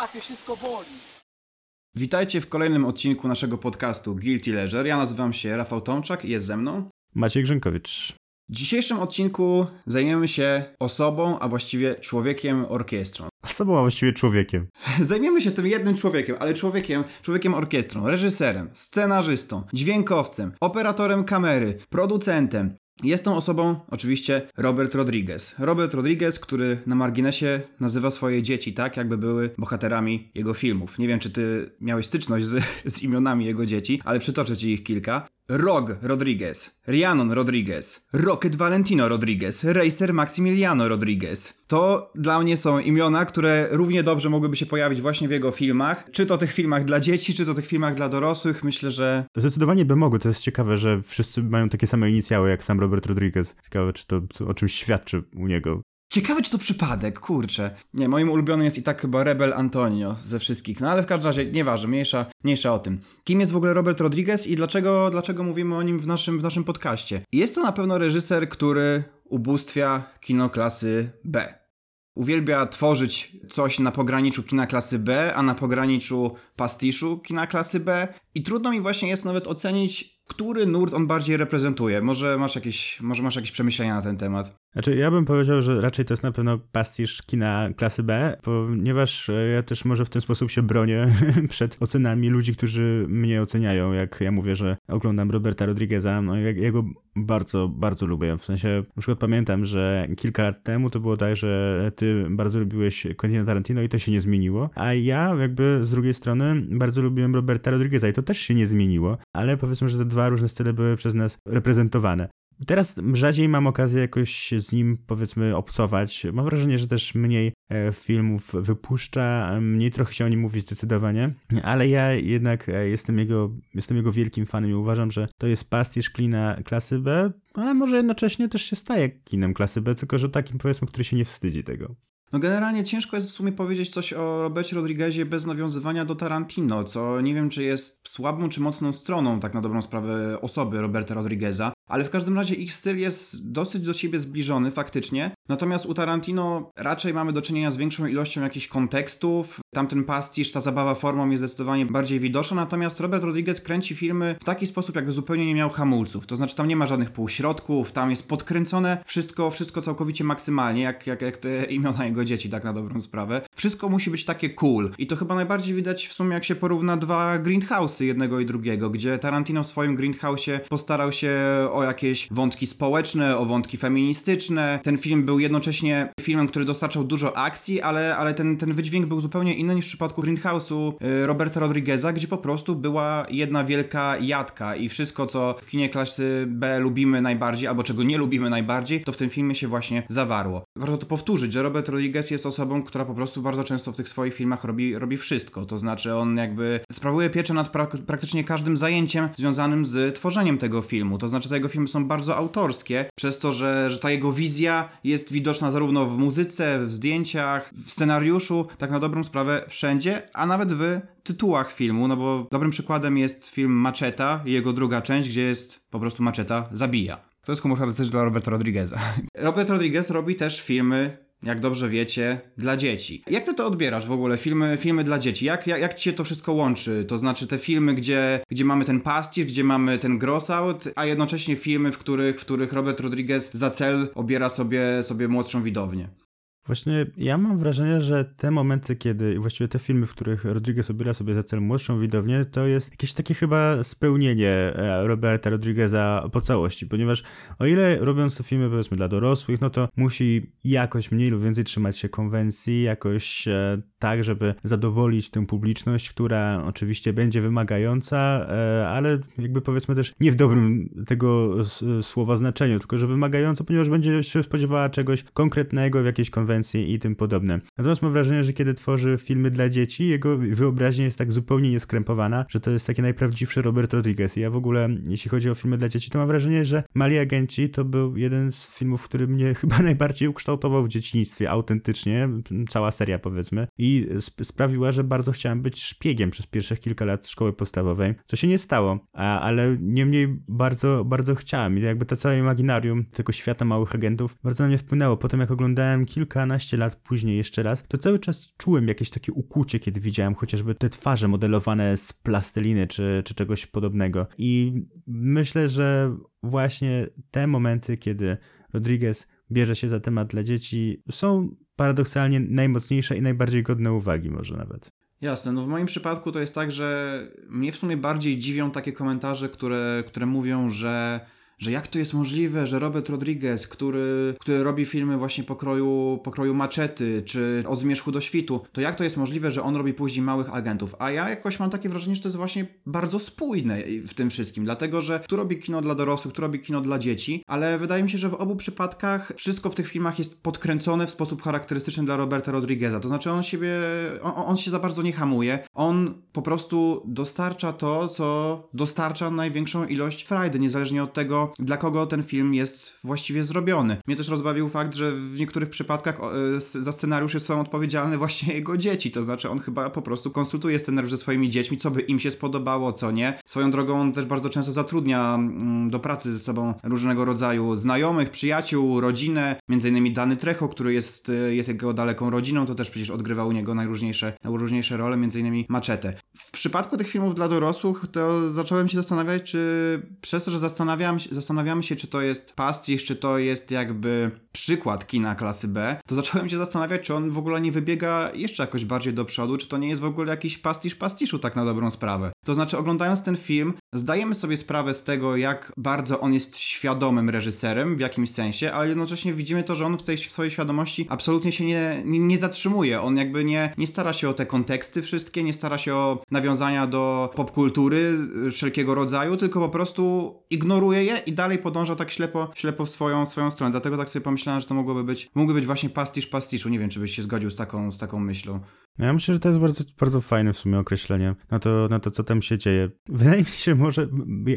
łapie, wszystko boli. Witajcie w kolejnym odcinku naszego podcastu Guilty Leisure. Ja nazywam się Rafał Tomczak i jest ze mną Maciej Grzękowicz. W dzisiejszym odcinku zajmiemy się osobą, a właściwie człowiekiem orkiestrą. Osobą, a właściwie człowiekiem. Zajmiemy się tym jednym człowiekiem, ale człowiekiem, człowiekiem orkiestrą, reżyserem, scenarzystą, dźwiękowcem, operatorem kamery, producentem. Jest tą osobą oczywiście Robert Rodriguez. Robert Rodriguez, który na marginesie nazywa swoje dzieci tak, jakby były bohaterami jego filmów. Nie wiem, czy ty miałeś styczność z, z imionami jego dzieci, ale przytoczę ci ich kilka. Rog Rodriguez, Rhiannon Rodriguez, Rocket Valentino Rodriguez, Racer Maximiliano Rodriguez. To dla mnie są imiona, które równie dobrze mogłyby się pojawić właśnie w jego filmach. Czy to tych filmach dla dzieci, czy to tych filmach dla dorosłych. Myślę, że... Zdecydowanie by mogły. To jest ciekawe, że wszyscy mają takie same inicjały jak sam Robert Rodriguez. Ciekawe, czy to o czymś świadczy u niego. Ciekawe, czy to przypadek, kurczę. Nie, moim ulubionym jest i tak chyba Rebel Antonio ze wszystkich. No ale w każdym razie, nieważne, mniejsza, mniejsza o tym. Kim jest w ogóle Robert Rodriguez i dlaczego, dlaczego mówimy o nim w naszym, w naszym podcaście? Jest to na pewno reżyser, który ubóstwia kino klasy B. Uwielbia tworzyć coś na pograniczu kina klasy B, a na pograniczu pastiszu kina klasy B i trudno mi właśnie jest nawet ocenić, który nurt on bardziej reprezentuje. Może masz jakieś, może masz jakieś przemyślenia na ten temat? Znaczy, ja bym powiedział, że raczej to jest na pewno pastisz kina klasy B, ponieważ e, ja też może w ten sposób się bronię przed ocenami ludzi, którzy mnie oceniają, jak ja mówię, że oglądam Roberta Rodrigueza, no ja, ja go bardzo, bardzo lubię. W sensie, na przykład pamiętam, że kilka lat temu to było tak, że ty bardzo lubiłeś Quentin Tarantino i to się nie zmieniło, a ja jakby z drugiej strony bardzo lubiłem Roberta Rodrigueza i to też się nie zmieniło, ale powiedzmy, że te dwa różne style były przez nas reprezentowane. Teraz rzadziej mam okazję jakoś z nim, powiedzmy, obcować. Mam wrażenie, że też mniej e, filmów wypuszcza, mniej trochę się o nim mówi zdecydowanie, ale ja jednak e, jestem jego, jestem jego wielkim fanem i uważam, że to jest pastisz klina klasy B, ale może jednocześnie też się staje kinem klasy B, tylko że takim, powiedzmy, który się nie wstydzi tego. No generalnie ciężko jest w sumie powiedzieć coś o Robercie Rodriguezie bez nawiązywania do Tarantino, co nie wiem czy jest słabą czy mocną stroną tak na dobrą sprawę osoby Roberta Rodrigueza, ale w każdym razie ich styl jest dosyć do siebie zbliżony faktycznie, natomiast u Tarantino raczej mamy do czynienia z większą ilością jakichś kontekstów, tamten pastisz, ta zabawa formą jest zdecydowanie bardziej widoczna, natomiast Robert Rodriguez kręci filmy w taki sposób, jakby zupełnie nie miał hamulców, to znaczy tam nie ma żadnych półśrodków, tam jest podkręcone wszystko, wszystko całkowicie maksymalnie, jak, jak, jak te imiona jego dzieci, tak na dobrą sprawę. Wszystko musi być takie cool i to chyba najbardziej widać w sumie jak się porówna dwa Greenhouse'y jednego i drugiego, gdzie Tarantino w swoim Greenhouse'ie postarał się o jakieś wątki społeczne, o wątki feministyczne. Ten film był jednocześnie filmem, który dostarczał dużo akcji, ale, ale ten, ten wydźwięk był zupełnie inny niż w przypadku Greenhouse'u y, Roberta Rodrigueza, gdzie po prostu była jedna wielka jadka i wszystko, co w kinie klasy B lubimy najbardziej, albo czego nie lubimy najbardziej, to w tym filmie się właśnie zawarło. Warto to powtórzyć, że Robert Rodriguez jest osobą, która po prostu bardzo często w tych swoich filmach robi, robi wszystko. To znaczy on jakby sprawuje pieczę nad pra praktycznie każdym zajęciem związanym z tworzeniem tego filmu. To znaczy te jego filmy są bardzo autorskie, przez to, że, że ta jego wizja jest widoczna zarówno w muzyce, w zdjęciach, w scenariuszu, tak na dobrą sprawę wszędzie, a nawet w tytułach filmu, no bo dobrym przykładem jest film Macheta i jego druga część, gdzie jest po prostu Macheta zabija. To jest humor charakterystyczny dla Roberta Rodrigueza. Robert Rodriguez robi też filmy jak dobrze wiecie, dla dzieci. Jak ty to odbierasz w ogóle, filmy, filmy dla dzieci? Jak, jak, jak ci się to wszystko łączy? To znaczy te filmy, gdzie, gdzie mamy ten pastisz, gdzie mamy ten gross out, a jednocześnie filmy, w których, w których Robert Rodriguez za cel obiera sobie, sobie młodszą widownię. Właśnie ja mam wrażenie, że te momenty, kiedy właściwie te filmy, w których Rodriguez obiera sobie za cel młodszą widownię, to jest jakieś takie chyba spełnienie e, Roberta Rodrigueza po całości, ponieważ o ile robiąc te filmy powiedzmy dla dorosłych, no to musi jakoś mniej lub więcej trzymać się konwencji, jakoś e, tak, żeby zadowolić tę publiczność, która oczywiście będzie wymagająca, e, ale jakby powiedzmy też nie w dobrym tego słowa znaczeniu, tylko że wymagająca, ponieważ będzie się spodziewała czegoś konkretnego w jakiejś konwencji i tym podobne. Natomiast mam wrażenie, że kiedy tworzy filmy dla dzieci, jego wyobraźnia jest tak zupełnie nieskrępowana, że to jest taki najprawdziwszy Robert Rodriguez. I ja w ogóle, jeśli chodzi o filmy dla dzieci, to mam wrażenie, że Mali Agenci to był jeden z filmów, który mnie chyba najbardziej ukształtował w dzieciństwie, autentycznie, cała seria powiedzmy. I sp sprawiła, że bardzo chciałem być szpiegiem przez pierwsze kilka lat szkoły podstawowej, co się nie stało, a, ale niemniej bardzo, bardzo chciałem i jakby to całe imaginarium tego świata małych agentów bardzo na mnie wpłynęło. Potem jak oglądałem kilkanaście lat później jeszcze raz, to cały czas czułem jakieś takie ukucie, kiedy widziałem chociażby te twarze modelowane z plasteliny czy, czy czegoś podobnego i myślę, że właśnie te momenty, kiedy Rodriguez bierze się za temat dla dzieci, są paradoksalnie najmocniejsze i najbardziej godne uwagi, może nawet. Jasne, no w moim przypadku to jest tak, że mnie w sumie bardziej dziwią takie komentarze, które, które mówią, że że jak to jest możliwe, że Robert Rodriguez, który, który robi filmy właśnie pokroju, pokroju Maczety, czy Od Zmierzchu do Świtu, to jak to jest możliwe, że on robi później małych agentów? A ja jakoś mam takie wrażenie, że to jest właśnie bardzo spójne w tym wszystkim, dlatego, że tu robi kino dla dorosłych, tu robi kino dla dzieci, ale wydaje mi się, że w obu przypadkach wszystko w tych filmach jest podkręcone w sposób charakterystyczny dla Roberta Rodrigueza, to znaczy on siebie, on, on się za bardzo nie hamuje, on po prostu dostarcza to, co dostarcza największą ilość frajdy, niezależnie od tego, dla kogo ten film jest właściwie zrobiony. Mnie też rozbawił fakt, że w niektórych przypadkach e, za scenariusze są odpowiedzialne właśnie jego dzieci, to znaczy on chyba po prostu konsultuje scenariusz ze swoimi dziećmi, co by im się spodobało, co nie. Swoją drogą on też bardzo często zatrudnia mm, do pracy ze sobą różnego rodzaju znajomych, przyjaciół, rodzinę, między innymi Dany Trecho, który jest, e, jest jego daleką rodziną, to też przecież odgrywał u niego najróżniejsze, najróżniejsze role, między innymi Maczetę. W przypadku tych filmów dla dorosłych to zacząłem się zastanawiać, czy przez to, że zastanawiam się, zastanawiamy się, czy to jest pastisz, czy to jest jakby przykład kina klasy B, to zacząłem się zastanawiać, czy on w ogóle nie wybiega jeszcze jakoś bardziej do przodu, czy to nie jest w ogóle jakiś pastisz pastiszu tak na dobrą sprawę. To znaczy, oglądając ten film, zdajemy sobie sprawę z tego, jak bardzo on jest świadomym reżyserem w jakimś sensie, ale jednocześnie widzimy to, że on w tej w swojej świadomości absolutnie się nie, nie, nie zatrzymuje. On jakby nie, nie stara się o te konteksty wszystkie, nie stara się o nawiązania do popkultury wszelkiego rodzaju, tylko po prostu ignoruje je i dalej podąża tak ślepo, ślepo w swoją, swoją stronę. Dlatego tak sobie pomyślałem, że to mogłoby być, mógłby być właśnie pastisz pastiszu. Nie wiem, czy byś się zgodził z taką, z taką myślą. No ja myślę, że to jest bardzo, bardzo fajne w sumie określenie na to, na to, co tam się dzieje. Wydaje mi się, że może.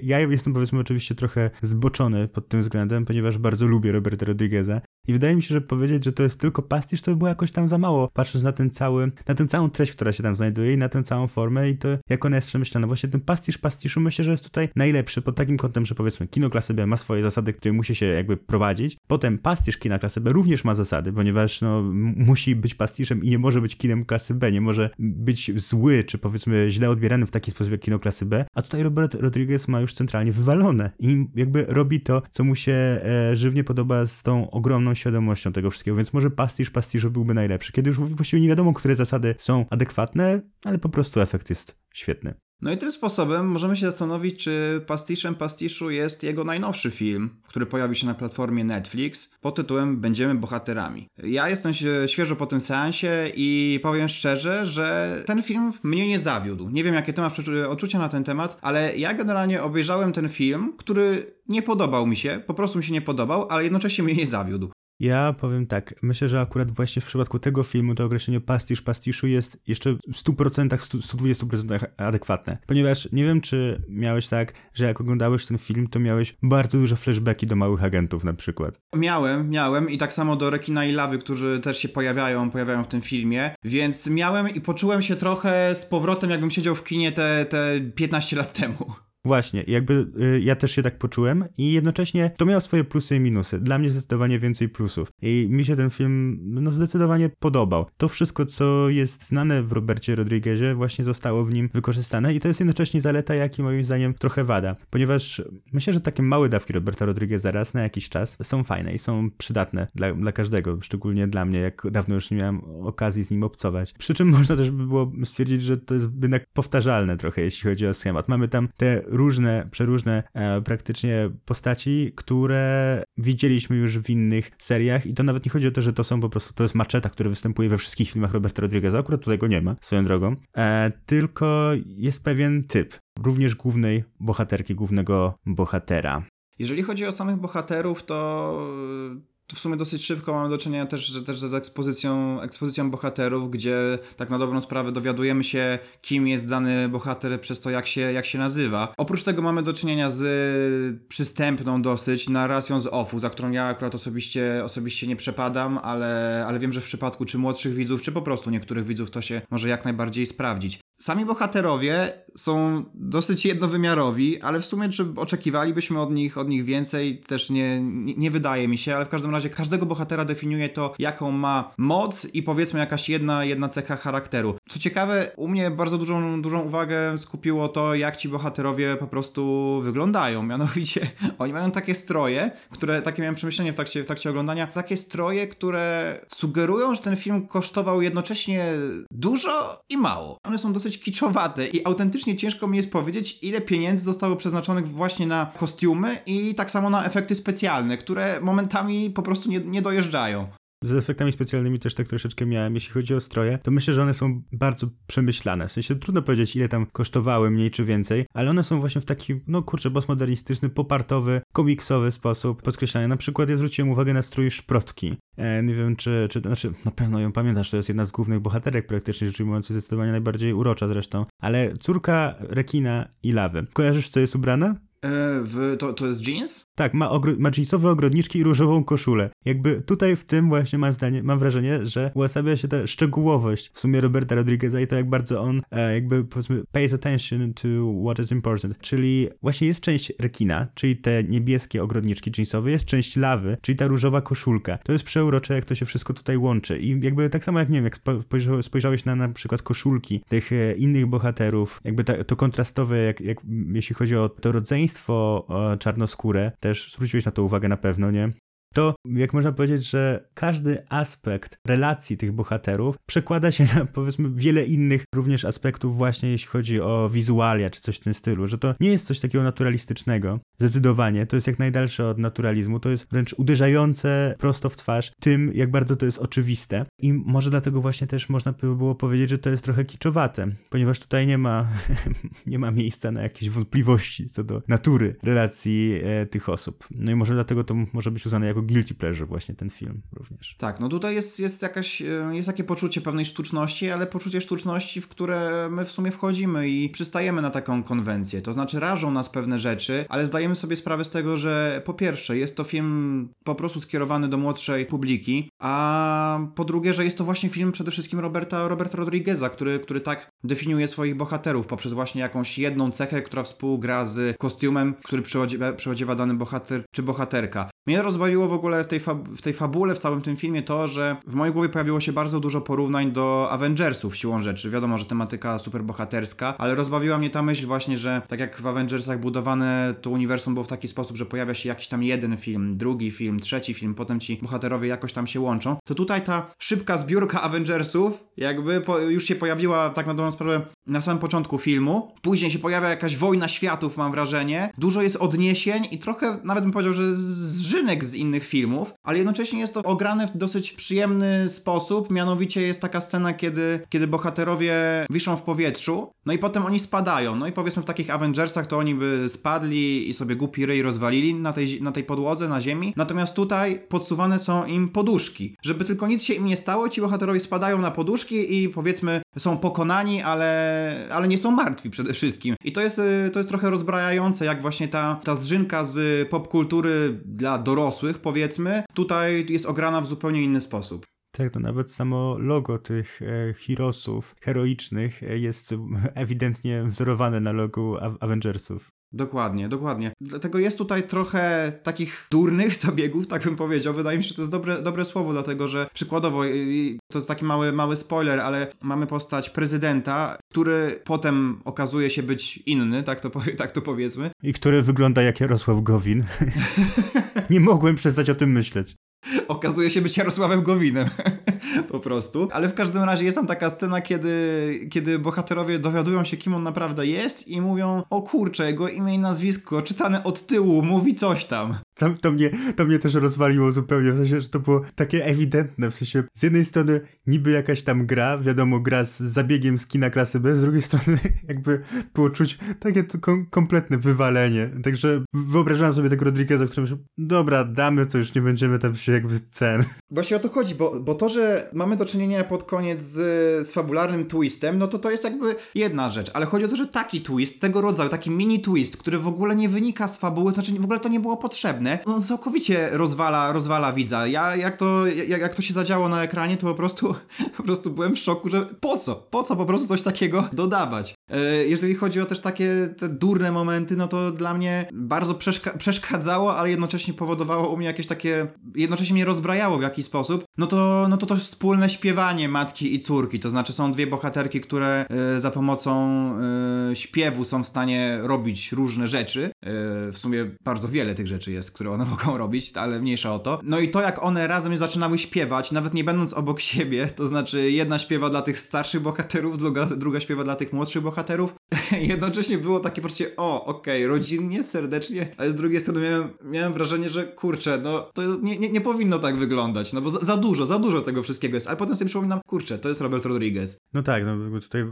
Ja jestem powiedzmy oczywiście trochę zboczony pod tym względem, ponieważ bardzo lubię Roberta Rodrigueza i wydaje mi się, że powiedzieć, że to jest tylko pastisz, to by było jakoś tam za mało, patrząc na ten cały, na tę całą treść, która się tam znajduje i na tę całą formę i to, jak ona jest przemyślana. Właśnie ten pastisz pastiszu myślę, że jest tutaj najlepszy pod takim kątem, że powiedzmy kino klasy B ma swoje zasady, które musi się jakby prowadzić. Potem pastisz kina klasy B również ma zasady, ponieważ no, musi być pastiszem i nie może być kinem klasy B, nie może być zły, czy powiedzmy źle odbierany w taki sposób jak kino klasy B, a tutaj Robert Rodriguez ma już centralnie wywalone i jakby robi to, co mu się e, żywnie podoba z tą ogromną świadomością tego wszystkiego, więc może pastisz pastiszu byłby najlepszy, kiedy już właściwie nie wiadomo, które zasady są adekwatne, ale po prostu efekt jest świetny. No i tym sposobem możemy się zastanowić, czy Pastiszem Pastiszu jest jego najnowszy film, który pojawi się na platformie Netflix pod tytułem Będziemy bohaterami. Ja jestem świeżo po tym seansie i powiem szczerze, że ten film mnie nie zawiódł. Nie wiem, jakie ty masz odczucia na ten temat, ale ja generalnie obejrzałem ten film, który nie podobał mi się, po prostu mi się nie podobał, ale jednocześnie mnie nie zawiódł. Ja powiem tak, myślę, że akurat właśnie w przypadku tego filmu to określenie pastisz pastiszu jest jeszcze w 100%, 120% adekwatne. Ponieważ nie wiem, czy miałeś tak, że jak oglądałeś ten film, to miałeś bardzo dużo flashbacki do małych agentów na przykład. Miałem, miałem i tak samo do Rekina i Lawy, którzy też się pojawiają, pojawiają w tym filmie, więc miałem i poczułem się trochę z powrotem, jakbym siedział w kinie te, te 15 lat temu. Właśnie, jakby y, ja też się tak poczułem i jednocześnie to miało swoje plusy i minusy. Dla mnie zdecydowanie więcej plusów. I mi się ten film no zdecydowanie podobał. To wszystko, co jest znane w Robercie Rodriguezie, właśnie zostało w nim wykorzystane i to jest jednocześnie zaleta, jak i moim zdaniem trochę wada. Ponieważ myślę, że takie małe dawki Roberta Rodrigueza raz na jakiś czas są fajne i są przydatne dla, dla każdego, szczególnie dla mnie, jak dawno już nie miałem okazji z nim obcować. Przy czym można też by było stwierdzić, że to jest jednak powtarzalne trochę, jeśli chodzi o schemat. Mamy tam te różne, przeróżne e, praktycznie postaci, które widzieliśmy już w innych seriach. I to nawet nie chodzi o to, że to są po prostu, to jest maczeta, który występuje we wszystkich filmach Roberta Rodrigueza, akurat tutaj go nie ma, swoją drogą, e, tylko jest pewien typ, również głównej bohaterki, głównego bohatera. Jeżeli chodzi o samych bohaterów, to w sumie dosyć szybko mamy do czynienia też, też z ekspozycją, ekspozycją bohaterów, gdzie tak na dobrą sprawę dowiadujemy się, kim jest dany bohater przez to, jak się, jak się nazywa. Oprócz tego mamy do czynienia z przystępną dosyć narracją z OFU, za którą ja akurat osobiście, osobiście nie przepadam, ale, ale wiem, że w przypadku czy młodszych widzów, czy po prostu niektórych widzów to się może jak najbardziej sprawdzić. Sami bohaterowie są dosyć jednowymiarowi, ale w sumie czy oczekiwalibyśmy od nich, od nich więcej, też nie, nie, wydaje mi się, ale w każdym razie każdego bohatera definiuje to, jaką ma moc i powiedzmy jakaś jedna, jedna cecha charakteru. Co ciekawe, u mnie bardzo dużą, dużą uwagę skupiło to, jak ci bohaterowie po prostu wyglądają. Mianowicie oni mają takie stroje, które, takie miałem przemyślenie w trakcie, w trakcie oglądania, takie stroje, które sugerują, że ten film kosztował jednocześnie dużo i mało. One są dosyć kiczowate i autentycznie ciężko mi jest powiedzieć, ile pieniędzy zostało przeznaczonych właśnie na kostiumy i tak samo na efekty specjalne, które momentami po prostu nie, nie dojeżdżają. Z efektami specjalnymi też tak troszeczkę miałem, jeśli chodzi o stroje, to myślę, że one są bardzo przemyślane. W sensie trudno powiedzieć, ile tam kosztowały, mniej czy więcej, ale one są właśnie w taki, no kurczę, postmodernistyczny, popartowy, komiksowy sposób podkreślane. Na przykład ja zwróciłem uwagę na strój szprotki. E, nie wiem, czy, czy, znaczy, na pewno ją pamiętasz, to jest jedna z głównych bohaterek praktycznie, rzecz ujmując, zdecydowanie najbardziej urocza zresztą, ale córka rekina i lawy. Kojarzysz, co jest ubrana? E, w, to, to jest jeans? Tak, ma, ogro- ma jeansowe ogrodniczki i różową koszulę. Jakby tutaj w tym właśnie mam zdanie, mam wrażenie, że uosabia się ta szczegółowość w sumie Roberta Rodrigueza i to jak bardzo on e, jakby powiedzmy pays attention to what is important. Czyli właśnie jest część rekina, czyli te niebieskie ogrodniczki jeansowe, jest część lawy, czyli ta różowa koszulka. To jest przeurocze, jak to się wszystko tutaj łączy. I jakby tak samo jak, nie wiem, jak spojrzałeś, na na przykład koszulki tych e, innych bohaterów, jakby ta, to kontrastowe, jak, jak jeśli chodzi o to rodzeństwo e, czarnoskóre, też zwróciłeś na to uwagę na pewno, nie? To jak można powiedzieć, że każdy aspekt relacji tych bohaterów przekłada się na powiedzmy wiele innych również aspektów właśnie jeśli chodzi o wizualia czy coś w tym stylu, że to nie jest coś takiego naturalistycznego, zdecydowanie, to jest jak najdalsze od naturalizmu, to jest wręcz uderzające prosto w twarz tym, jak bardzo to jest oczywiste. I może dlatego właśnie też można by było powiedzieć, że to jest trochę kiczowate, ponieważ tutaj nie ma, nie ma miejsca na jakieś wątpliwości co do natury relacji e, tych osób. No i może dlatego to może być uznane jako guilty pleasure właśnie ten film również. Tak, no tutaj jest, jest jakaś, e, jest takie poczucie pewnej sztuczności, ale poczucie sztuczności, w które my w sumie wchodzimy i przystajemy na taką konwencję. To znaczy rażą nas pewne rzeczy, ale zdajemy sobie sprawę z tego, że po pierwsze jest to film po prostu skierowany do młodszej publiki, a po drugie, że jest to właśnie film przede wszystkim Roberta, Roberta Rodrigueza, który, który tak definiuje swoich bohaterów poprzez właśnie jakąś jedną cechę, która współgra z kostiumem, który przechodziewa dany bohater czy bohaterka. Mnie rozbawiło w ogóle w tej, w tej fabule, w całym tym filmie to, że w mojej głowie pojawiło się bardzo dużo porównań do Avengersów siłą rzeczy. Wiadomo, że tematyka superbohaterska, ale rozbawiła mnie ta myśl właśnie, że tak jak w Avengersach budowane to uniwersum było w taki sposób, że pojawia się jakiś tam jeden film, drugi film, trzeci film, potem ci bohaterowie jakoś tam się łączą, to tutaj ta szybka zbiórka Avengersów jakby po, już się pojawiła tak na dobrą sprawę na samym początku filmu. Później się pojawia jakaś wojna światów, mam wrażenie. Dużo jest odniesień i trochę nawet bym powiedział, że zżynek z innych filmów, ale jednocześnie jest to ograne w dosyć przyjemny sposób. Mianowicie jest taka scena, kiedy, kiedy bohaterowie wiszą w powietrzu, no i potem oni spadają. No i powiedzmy w takich Avengersach to oni by spadli i sobie głupi ryj rozwalili na tej, na tej podłodze, na ziemi. Natomiast tutaj podsuwane są im poduszki. Żeby tylko nic się im nie stało, ci bohaterowie spadają na poduszki i powiedzmy są pokonani, ale, ale nie są martwi przede wszystkim. I to jest, to jest trochę rozbrajające, jak właśnie ta, ta zżynka z popkultury dla dorosłych, powiedzmy, tutaj jest ograna w zupełnie inny sposób. Tak, to nawet samo logo tych e, Heroesów heroicznych e, jest ewidentnie wzorowane na logo Avengersów. Dokładnie, dokładnie. Dlatego jest tutaj trochę takich durnych zabiegów, tak bym powiedział. Wydaje mi się, że to jest dobre, dobre słowo, dlatego że przykładowo, to jest taki mały, mały spoiler, ale mamy postać prezydenta, który potem okazuje się być inny, tak to, tak to powiedzmy. I który wygląda jak Jarosław Gowin. Nie mogłem przestać o tym myśleć okazuje się być Jarosławem Gowinem. Po prostu. Ale w każdym razie jest tam taka scena, kiedy, kiedy bohaterowie dowiadują się, kim on naprawdę jest i mówią, o kurczę, jego imię i nazwisko czytane od tyłu, mówi coś tam. to, to, mnie, to mnie też rozwaliło zupełnie, w sensie, że to było takie ewidentne, w sensie z jednej strony niby jakaś tam gra, wiadomo, gra z zabiegiem z kina klasy B, z drugiej strony jakby było czuć takie kom kompletne wywalenie. Także wyobrażałem sobie tego Rodrigueza, który myślał, dobra, damy to, już nie będziemy tam się jakby cen. Właśnie o to chodzi, bo, bo to, że mamy do czynienia pod koniec z, z fabularnym twistem, no to to jest jakby jedna rzecz, ale chodzi o to, że taki twist, tego rodzaju, taki mini twist, który w ogóle nie wynika z fabuły, to znaczy w ogóle to nie było potrzebne, no całkowicie rozwala, rozwala widza. Ja jak to, jak, jak to się zadziało na ekranie, to po prostu, po prostu byłem w szoku, że po co? Po co po prostu coś takiego dodawać? E, jeżeli chodzi o też takie te durne momenty, no to dla mnie bardzo przeszka przeszkadzało, ale jednocześnie powodowało u mnie jakieś takie, jednocześnie mnie rozbrajało w jakiś sposób, no to, no to to wspólne śpiewanie matki i córki, to znaczy są dwie bohaterki, które y, za pomocą y, śpiewu są w stanie robić różne rzeczy, y, w sumie bardzo wiele tych rzeczy jest, które one mogą robić, ale mniejsza o to. No i to jak one razem zaczynały śpiewać, nawet nie będąc obok siebie, to znaczy jedna śpiewa dla tych starszych bohaterów, druga, druga śpiewa dla tych młodszych bohaterów, jednocześnie było takie poczucie, o, okej, okay, rodzinnie, serdecznie, ale z drugiej strony miałem, miałem wrażenie, że kurczę, no to nie, nie, nie powinno tak wyglądać, no bo za, za, dużo, za dużo tego wszystkiego jest, ale potem sobie przypominam, kurczę, to jest Robert Rodriguez. No tak, no tutaj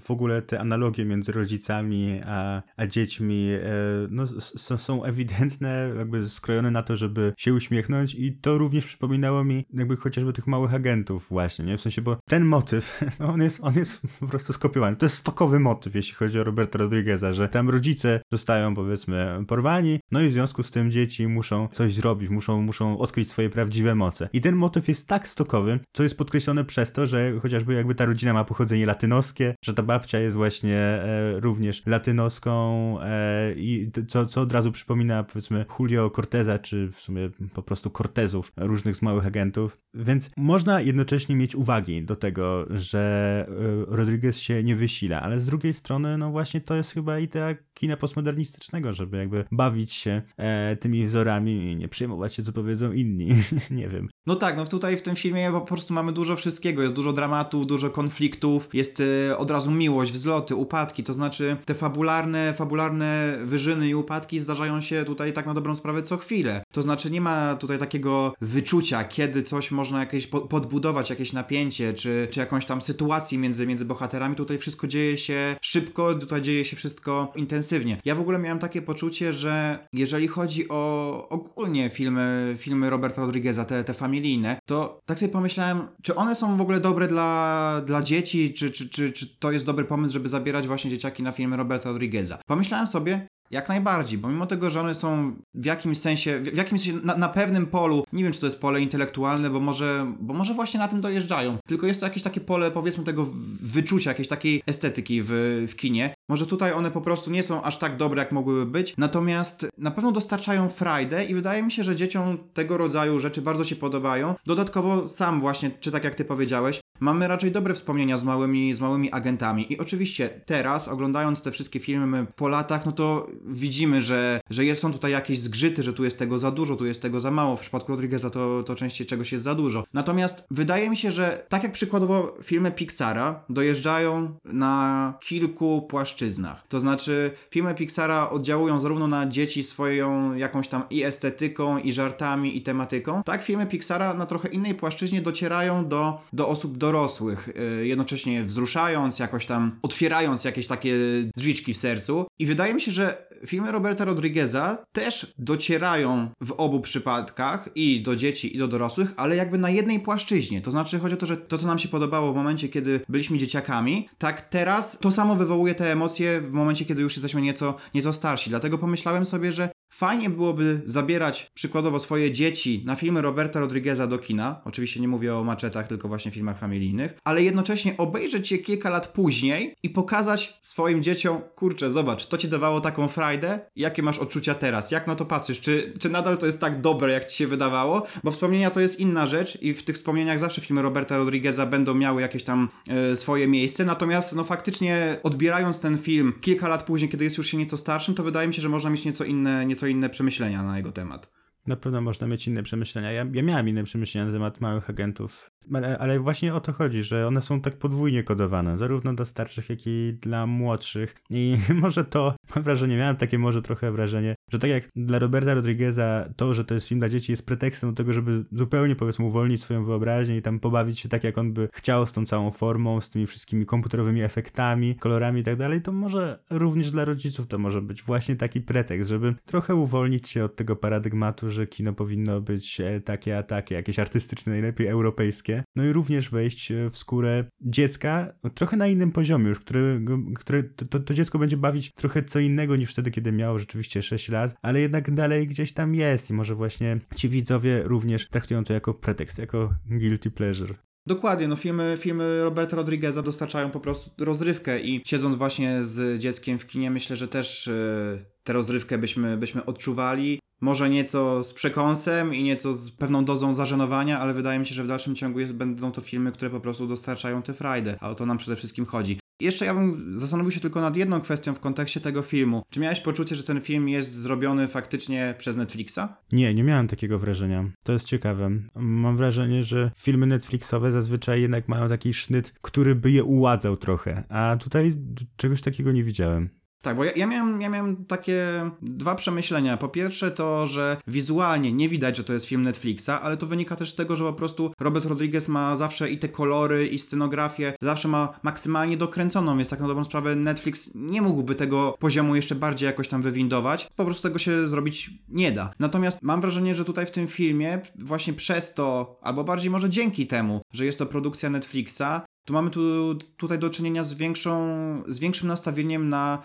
w ogóle te analogie między rodzicami a, a dziećmi e, no, są ewidentne, jakby skrojone na to, żeby się uśmiechnąć i to również przypominało mi jakby chociażby tych małych agentów właśnie, nie? W sensie, bo ten motyw, no on jest, on jest po prostu skopiowany. To jest stokowy motyw, jeśli chodzi o Roberta Rodrigueza, że tam rodzice zostają powiedzmy porwani, no i w związku z tym dzieci muszą coś zrobić, muszą, muszą odkryć swoje prawdziwe moce. I ten motyw jest tak stokowy, co jest podkreślone przez to, że chociażby jakby ta rodzina ma pochodzenie latynoskie, że ta babcia jest właśnie e, również latynoską e, i co, co od razu przypomina powiedzmy Julio Corteza, czy w sumie po prostu Cortezów, różnych z małych agentów. Więc można jednocześnie mieć uwagi do tego, że e, Rodriguez się nie wysila, ale z drugiej strony, no właśnie to jest chyba idea kina postmodernistycznego, żeby jakby bawić się e, tymi wzorami i nie przejmować się, co powiedzą inni. nie wiem. No tak, no tutaj w tym filmie po prostu mamy dużo wszystkiego. Jest dużo dramatów, dużo konfliktów, jest e, od razu miłość, wzloty, upadki, to znaczy te fabularne, fabularne wyżyny i upadki zdarzają się tutaj tak na dobrą sprawę co chwilę. To znaczy nie ma tutaj takiego wyczucia, kiedy coś można jakieś podbudować, jakieś napięcie, czy, czy jakąś tam sytuację między, między bohaterami. Tutaj wszystko dzieje się szybko, tutaj dzieje się wszystko intensywnie. Ja w ogóle miałem takie poczucie, że jeżeli chodzi o ogólnie filmy, filmy Roberta Rodrigueza, te, te familijne, to tak sobie pomyślałem, czy one są w ogóle dobre dla, dla dzieci, czy, czy, czy, czy to jest dobry pomysł, żeby zabierać właśnie dzieciaki na filmy Roberta Rodrigueza. Pomyślałem sobie, jak najbardziej, bo mimo tego, że one są w jakimś sensie, w jakimś sensie na, na, pewnym polu, nie wiem czy to jest pole intelektualne, bo może, bo może właśnie na tym dojeżdżają, tylko jest to jakieś takie pole powiedzmy tego wyczucia, jakiejś takiej estetyki w, w kinie. Może tutaj one po prostu nie są aż tak dobre, jak mogłyby być, natomiast na pewno dostarczają frajdę i wydaje mi się, że dzieciom tego rodzaju rzeczy bardzo się podobają. Dodatkowo sam właśnie, czy tak jak ty powiedziałeś, Mamy raczej dobre wspomnienia z małymi, z małymi agentami. I oczywiście teraz, oglądając te wszystkie filmy po latach, no to widzimy, że, że są tutaj jakieś zgrzyty, że tu jest tego za dużo, tu jest tego za mało. W przypadku Rodrigueza to, to częściej czegoś jest za dużo. Natomiast wydaje mi się, że tak jak przykładowo filmy Pixara dojeżdżają na kilku płaszczyznach. To znaczy filmy Pixara oddziałują zarówno na dzieci swoją jakąś tam i estetyką, i żartami, i tematyką, tak filmy Pixara na trochę innej płaszczyźnie docierają do, do osób dorosłych, y, jednocześnie wzruszając, jakoś tam otwierając jakieś takie drzwiczki w sercu. I wydaje mi się, że filmy Roberta Rodrigueza też docierają w obu przypadkach i do dzieci, i do dorosłych, ale jakby na jednej płaszczyźnie. To znaczy chodzi o to, że to, co nam się podobało w momencie, kiedy byliśmy dzieciakami, tak teraz to samo wywołuje te emocje w momencie, kiedy już jesteśmy nieco, nieco starsi. Dlatego pomyślałem sobie, że Fajnie byłoby zabierać przykładowo swoje dzieci na filmy Roberta Rodrigueza do kina. Oczywiście nie mówię o maczetach, tylko właśnie filmach familijnych, ale jednocześnie obejrzeć je kilka lat później i pokazać swoim dzieciom, kurczę, zobacz, to ci dawało taką frajdę, jakie masz odczucia teraz, jak na to patrzysz, czy, czy nadal to jest tak dobre, jak ci się wydawało, bo wspomnienia to jest inna rzecz i w tych wspomnieniach zawsze filmy Roberta Rodrigueza będą miały jakieś tam e, swoje miejsce, natomiast no faktycznie odbierając ten film kilka lat później, kiedy jest już się nieco starszym, to wydaje mi się, że można mieć nieco inne, nieco inne przemyślenia na jego temat. Na pewno można mieć inne przemyślenia. Ja, ja miałem inne przemyślenia na temat małych agentów. Ale, ale właśnie o to chodzi, że one są tak podwójnie kodowane, zarówno dla starszych, jak i dla młodszych. I może to, mam wrażenie, miałem takie może trochę wrażenie, że tak jak dla Roberta Rodrigueza to, że to jest film dla dzieci jest pretekstem do tego, żeby zupełnie powiedzmy uwolnić swoją wyobraźnię i tam pobawić się tak, jak on by chciał z tą całą formą, z tymi wszystkimi komputerowymi efektami, kolorami i tak dalej, to może również dla rodziców to może być właśnie taki pretekst, żeby trochę uwolnić się od tego paradygmatu, że kino powinno być e, takie a takie, jakieś artystyczne, najlepiej europejskie, no i również wejść e, w skórę dziecka trochę na innym poziomie już, które, które to, to dziecko będzie bawić trochę co innego niż wtedy, kiedy miało rzeczywiście 6 lat, ale jednak dalej gdzieś tam jest i może właśnie ci widzowie również traktują to jako pretekst, jako guilty pleasure. Dokładnie, no filmy, filmy Roberta Rodrigueza dostarczają po prostu rozrywkę i siedząc właśnie z dzieckiem w kinie, myślę, że też yy, tę rozrywkę byśmy, byśmy odczuwali. Może nieco z przekąsem i nieco z pewną dozą zażenowania, ale wydaje mi się, że w dalszym ciągu jest, będą to filmy, które po prostu dostarczają tę frajdę, a o to nam przede wszystkim chodzi. Jeszcze ja bym zastanowił się tylko nad jedną kwestią w kontekście tego filmu. Czy miałeś poczucie, że ten film jest zrobiony faktycznie przez Netflixa? Nie, nie miałem takiego wrażenia. To jest ciekawe. Mam wrażenie, że filmy Netflixowe zazwyczaj jednak mają taki sznyt, który by je uładzał trochę, a tutaj czegoś takiego nie widziałem. Tak, bo ja, ja, miałem, ja miałem takie dwa przemyślenia. Po pierwsze to, że wizualnie nie widać, że to jest film Netflixa, ale to wynika też z tego, że po prostu Robert Rodriguez ma zawsze i te kolory, i scenografię, zawsze ma maksymalnie dokręconą, więc tak na dobrą sprawę Netflix nie mógłby tego poziomu jeszcze bardziej jakoś tam wywindować. Po prostu tego się zrobić nie da. Natomiast mam wrażenie, że tutaj w tym filmie właśnie przez to, albo bardziej może dzięki temu, że jest to produkcja Netflixa, tu mamy tu, tutaj do czynienia z, większą, z większym nastawieniem na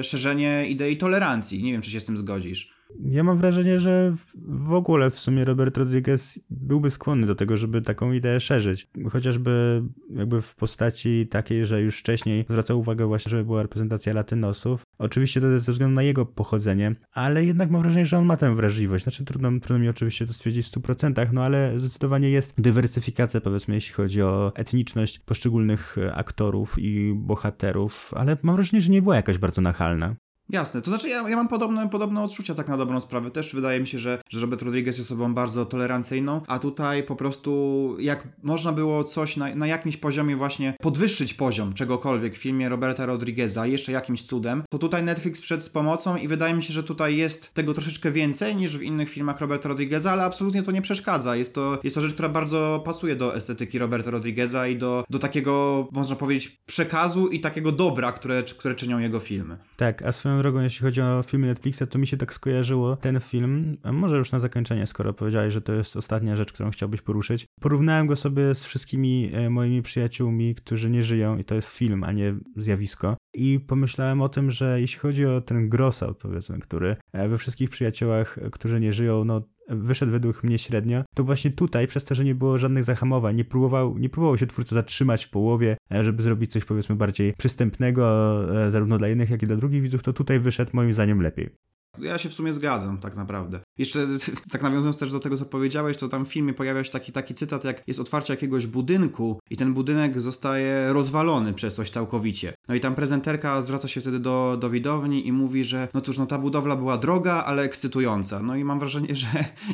y, szerzenie idei tolerancji. Nie wiem, czy się z tym zgodzisz. Ja mam wrażenie, że w ogóle w sumie Robert Rodriguez byłby skłonny do tego, żeby taką ideę szerzyć. Chociażby jakby w postaci takiej, że już wcześniej zwracał uwagę właśnie, żeby była reprezentacja latynosów. Oczywiście to jest ze względu na jego pochodzenie, ale jednak mam wrażenie, że on ma tę wrażliwość. Znaczy trudno, trudno mi oczywiście to stwierdzić w 100%, no ale zdecydowanie jest dywersyfikacja powiedzmy, jeśli chodzi o etniczność poszczególnych aktorów i bohaterów, ale mam wrażenie, że nie była jakaś bardzo nachalna. Jasne, to znaczy ja, ja mam podobne, podobne odczucia tak na dobrą sprawę. Też wydaje mi się, że, że Robert Rodriguez jest osobą bardzo tolerancyjną, a tutaj po prostu jak można było coś na, na jakimś poziomie właśnie podwyższyć poziom czegokolwiek w filmie Roberta Rodrigueza jeszcze jakimś cudem, to tutaj Netflix przed z pomocą i wydaje mi się, że tutaj jest tego troszeczkę więcej niż w innych filmach Roberta Rodrigueza, ale absolutnie to nie przeszkadza. Jest to, jest to rzecz, która bardzo pasuje do estetyki Roberta Rodrigueza i do, do takiego, można powiedzieć, przekazu i takiego dobra, które, które czynią jego filmy. Tak, a swoją drogą, jeśli chodzi o filmy Netflixa, to mi się tak skojarzyło ten film, może już na zakończenie, skoro powiedziałeś, że to jest ostatnia rzecz, którą chciałbyś poruszyć. Porównałem go sobie z wszystkimi e, moimi przyjaciółmi, którzy nie żyją i to jest film, a nie zjawisko. I pomyślałem o tym, że jeśli chodzi o ten gross powiedzmy, który e, we wszystkich przyjaciołach, którzy nie żyją, no wyszedł według mnie średnio, to właśnie tutaj, przez to, że nie było żadnych zahamowań, nie próbował, nie próbował się twórca zatrzymać w połowie, e, żeby zrobić coś powiedzmy bardziej przystępnego, e, zarówno dla jednych, jak i dla drugich widzów, to tutaj wyszedł moim zdaniem lepiej. Ja się w sumie zgadzam, tak naprawdę. Jeszcze tak nawiązując też do tego, co powiedziałeś, to tam w filmie pojawia się taki, taki cytat, jak jest otwarcie jakiegoś budynku i ten budynek zostaje rozwalony przez coś całkowicie. No i tam prezenterka zwraca się wtedy do, do widowni i mówi, że no cóż, no ta budowla była droga, ale ekscytująca. No i mam wrażenie, że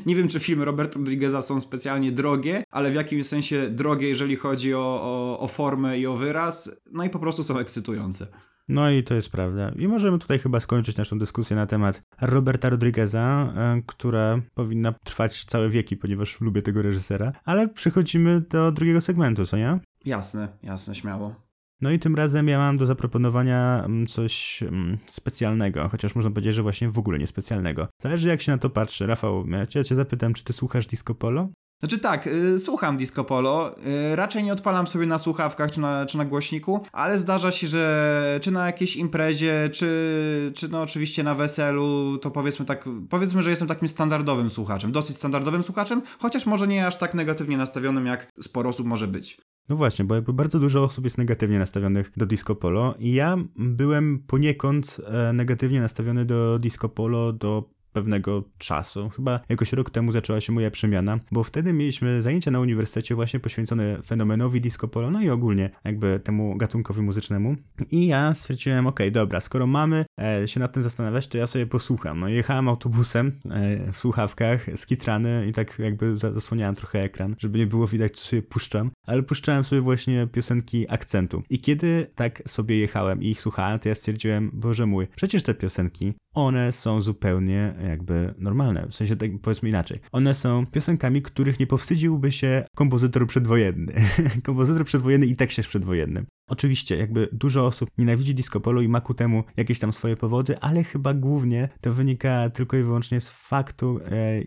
nie wiem, czy filmy Roberta Rodrigueza są specjalnie drogie, ale w jakimś sensie drogie, jeżeli chodzi o, o, o formę i o wyraz, no i po prostu są ekscytujące. No i to jest prawda. I możemy tutaj chyba skończyć naszą dyskusję na temat Roberta Rodrigueza, e, która powinna trwać całe wieki, ponieważ lubię tego reżysera. Ale przechodzimy do drugiego segmentu, co nie? Jasne, jasne, śmiało. No i tym razem ja mam do zaproponowania mm, coś mm, specjalnego, chociaż można powiedzieć, że właśnie w ogóle niespecjalnego. Zależy jak się na to patrzy. Rafał, ja cię zapytam, czy ty słuchasz Disco Polo? Znaczy tak, y, słucham Disco Polo, y, raczej nie odpalam sobie na słuchawkach czy na, czy na głośniku, ale zdarza się, że czy na jakiejś imprezie, czy, czy no oczywiście na weselu, to powiedzmy tak, powiedzmy, że jestem takim standardowym słuchaczem, dosyć standardowym słuchaczem, chociaż może nie aż tak negatywnie nastawionym, jak sporo osób może być. No właśnie, bo jakby bardzo dużo osób jest negatywnie nastawionych do disco polo i ja byłem poniekąd e, negatywnie nastawiony do disco polo do pewnego czasu. Chyba jakoś rok temu zaczęła się moja przemiana, bo wtedy mieliśmy zajęcia na uniwersytecie właśnie poświęcone fenomenowi disco polo, no i ogólnie jakby temu gatunkowi muzycznemu. I ja stwierdziłem, okej, dobra, skoro mamy e, się nad tym zastanawiać, to ja sobie posłucham. No jechałem autobusem e, w słuchawkach, skitrany i tak jakby zasłaniałem trochę ekran, żeby nie było widać, co sobie puszczam, ale puszczałem sobie właśnie piosenki akcentu. I kiedy tak sobie jechałem i ich słuchałem, to ja stwierdziłem, Boże mój, przecież te piosenki, one są zupełnie jakby normalne. W sensie, tak powiedzmy inaczej. One są piosenkami, których nie powstydziłby się kompozytor przedwojenny. kompozytor przedwojenny i tekściarz przedwojenny. Oczywiście, jakby dużo osób nienawidzi disco polo i ma ku temu jakieś tam swoje powody, ale chyba głównie to wynika tylko i wyłącznie z faktu, e,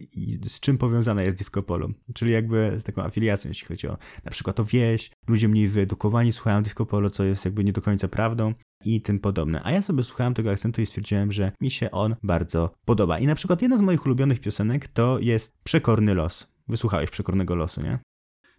z czym powiązane jest disco polo. Czyli jakby z taką afiliacją, jeśli chodzi o na przykład o wieś, ludzie mniej wyedukowani słuchają disco polo, co jest jakby nie do końca prawdą i tym podobne. A ja sobie słuchałem tego akcentu i stwierdziłem, że mi się on bardzo podoba. I na przykład jedna z moich ulubionych piosenek to jest Przekorny los. Wysłuchałeś Przekornego losu, nie?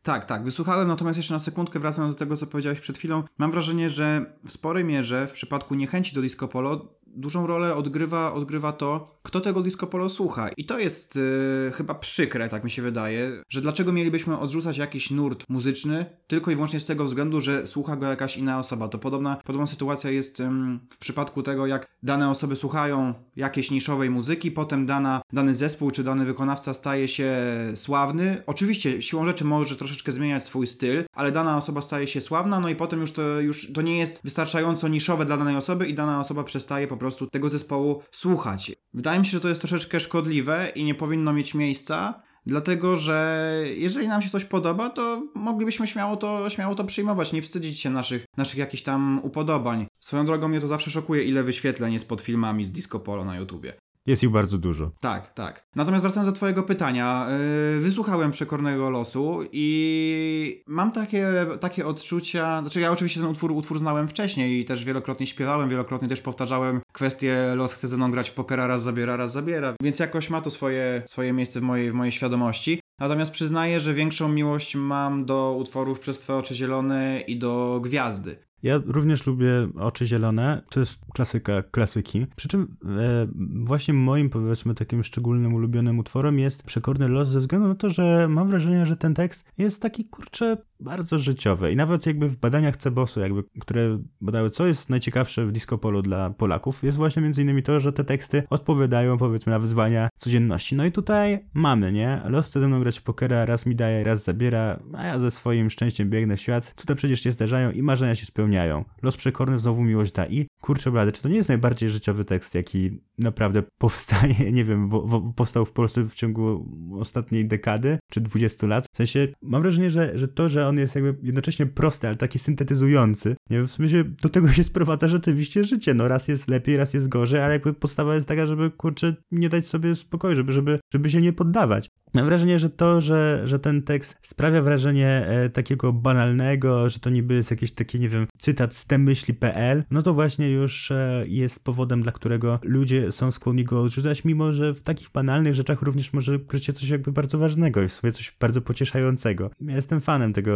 Tak, tak, wysłuchałem, natomiast jeszcze na sekundkę wracając do tego, co powiedziałeś przed chwilą. Mam wrażenie, że w sporej mierze w przypadku niechęci do disco polo dużą rolę odgrywa, odgrywa to, kto tego disco polo słucha. I to jest yy, chyba przykre, tak mi się wydaje, że dlaczego mielibyśmy odrzucać jakiś nurt muzyczny tylko i wyłącznie z tego względu, że słucha go jakaś inna osoba. To podobna, podobna sytuacja jest yy, w przypadku tego, jak dane osoby słuchają jakiejś niszowej muzyki, potem dana, dany zespół czy dany wykonawca staje się sławny. Oczywiście siłą rzeczy może troszeczkę zmieniać swój styl, ale dana osoba staje się sławna, no i potem już to, już to nie jest wystarczająco niszowe dla danej osoby i dana osoba przestaje po prostu tego zespołu słuchać. Wydaje mi się, że to jest troszeczkę szkodliwe i nie powinno mieć miejsca. Dlatego, że jeżeli nam się coś podoba, to moglibyśmy śmiało to, śmiało to przyjmować, nie wstydzić się naszych, naszych jakichś tam upodobań. Swoją drogą mnie to zawsze szokuje, ile wyświetleń jest pod filmami z Disco Polo na YouTubie. Jest ich bardzo dużo. Tak, tak. Natomiast wracając do Twojego pytania, yy, wysłuchałem Przekornego Losu i mam takie, takie odczucia. Znaczy, ja oczywiście ten utwór, utwór znałem wcześniej i też wielokrotnie śpiewałem, wielokrotnie też powtarzałem kwestię Los chce ze mną grać w pokera, raz zabiera, raz zabiera, więc jakoś ma to swoje, swoje miejsce w mojej, w mojej świadomości. Natomiast przyznaję, że większą miłość mam do utworów przez Twoje oczy zielone i do Gwiazdy. Ja również lubię Oczy Zielone, to jest klasyka klasyki. Przy czym e, właśnie moim, powiedzmy, takim szczególnym, ulubionym utworem jest Przekorny Los ze względu na to, że mam wrażenie, że ten tekst jest taki, kurczę, bardzo życiowy. I nawet jakby w badaniach Cebosu, jakby, które badały, co jest najciekawsze w disco polu dla Polaków, jest właśnie między innymi to, że te teksty odpowiadają, powiedzmy, na wyzwania codzienności. No i tutaj mamy, nie? Los chce ze mną grać w pokera, raz mi daje, raz zabiera, a ja ze swoim szczęściem biegnę w świat. Tutaj przecież się zdarzają i marzenia się spełniają. Los przekorny znowu miłość da i kurczę blady, czy to nie jest najbardziej życiowy tekst, jaki naprawdę powstaje, nie wiem, bo, bo, powstał w Polsce w ciągu ostatniej dekady, czy 20 lat. W sensie mam wrażenie, że, że to, że on jest jakby jednocześnie prosty, ale taki syntetyzujący, nie w sensie do tego się sprowadza rzeczywiście życie, no raz jest lepiej, raz jest gorzej, ale jakby podstawa jest taka, żeby kurczę nie dać sobie spokoju, żeby, żeby, żeby się nie poddawać. Mam wrażenie, że to, że, że ten tekst sprawia wrażenie e, takiego banalnego, że to niby jest jakieś takie, nie wiem, cytat z temyśli.pl, no to właśnie już e, jest powodem, dla którego ludzie są skłonni go odrzucać, mimo że w takich banalnych rzeczach również może kryć się coś jakby bardzo ważnego i w sobie coś bardzo pocieszającego. Ja jestem fanem tego,